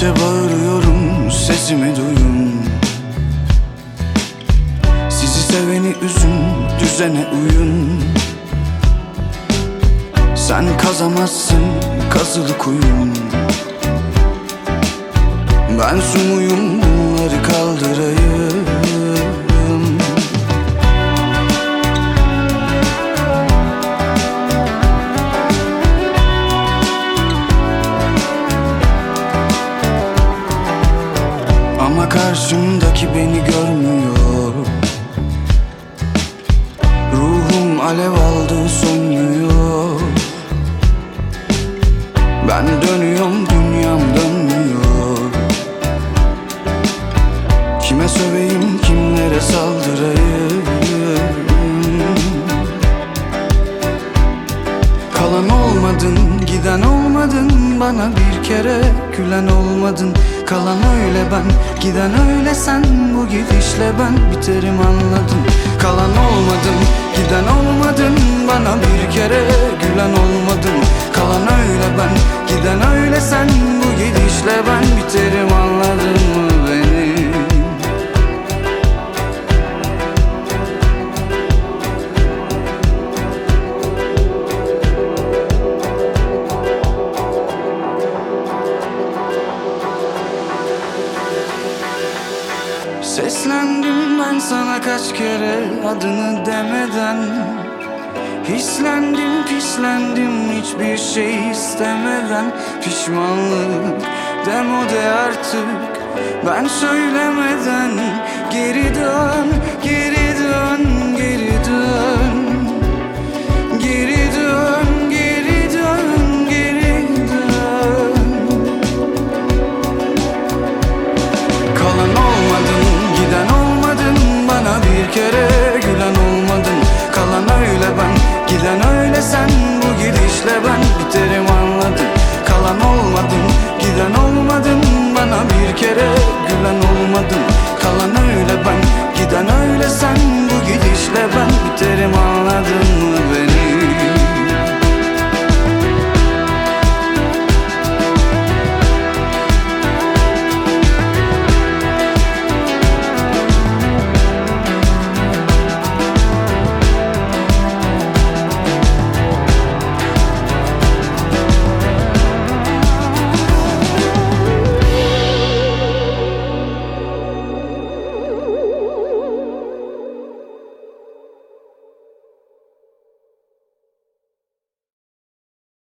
İşte bağırıyorum sesimi duyun. Sizi seveni üzün düzene uyun. Sen kazamazsın kazılı kuyun. Ben sumuyum bunları kaldırayım Karşımdaki beni görmüyor. Ruhum alev aldı sönmüyor. Ben dönüyorum dünyam dönmüyor. Kime söveyim kimlere saldırayım? Kalan olmadın, giden olmadın Bana bir kere gülen olmadın Kalan öyle ben, giden öyle sen Bu gidişle ben biterim anladın Kalan olmadın, giden olmadın Bana bir kere Seslendim ben sana kaç kere adını demeden. Hislendim pislendim hiçbir şey istemeden. Pişmanlık demode artık. Ben söylemeden Geri dön, geri dön,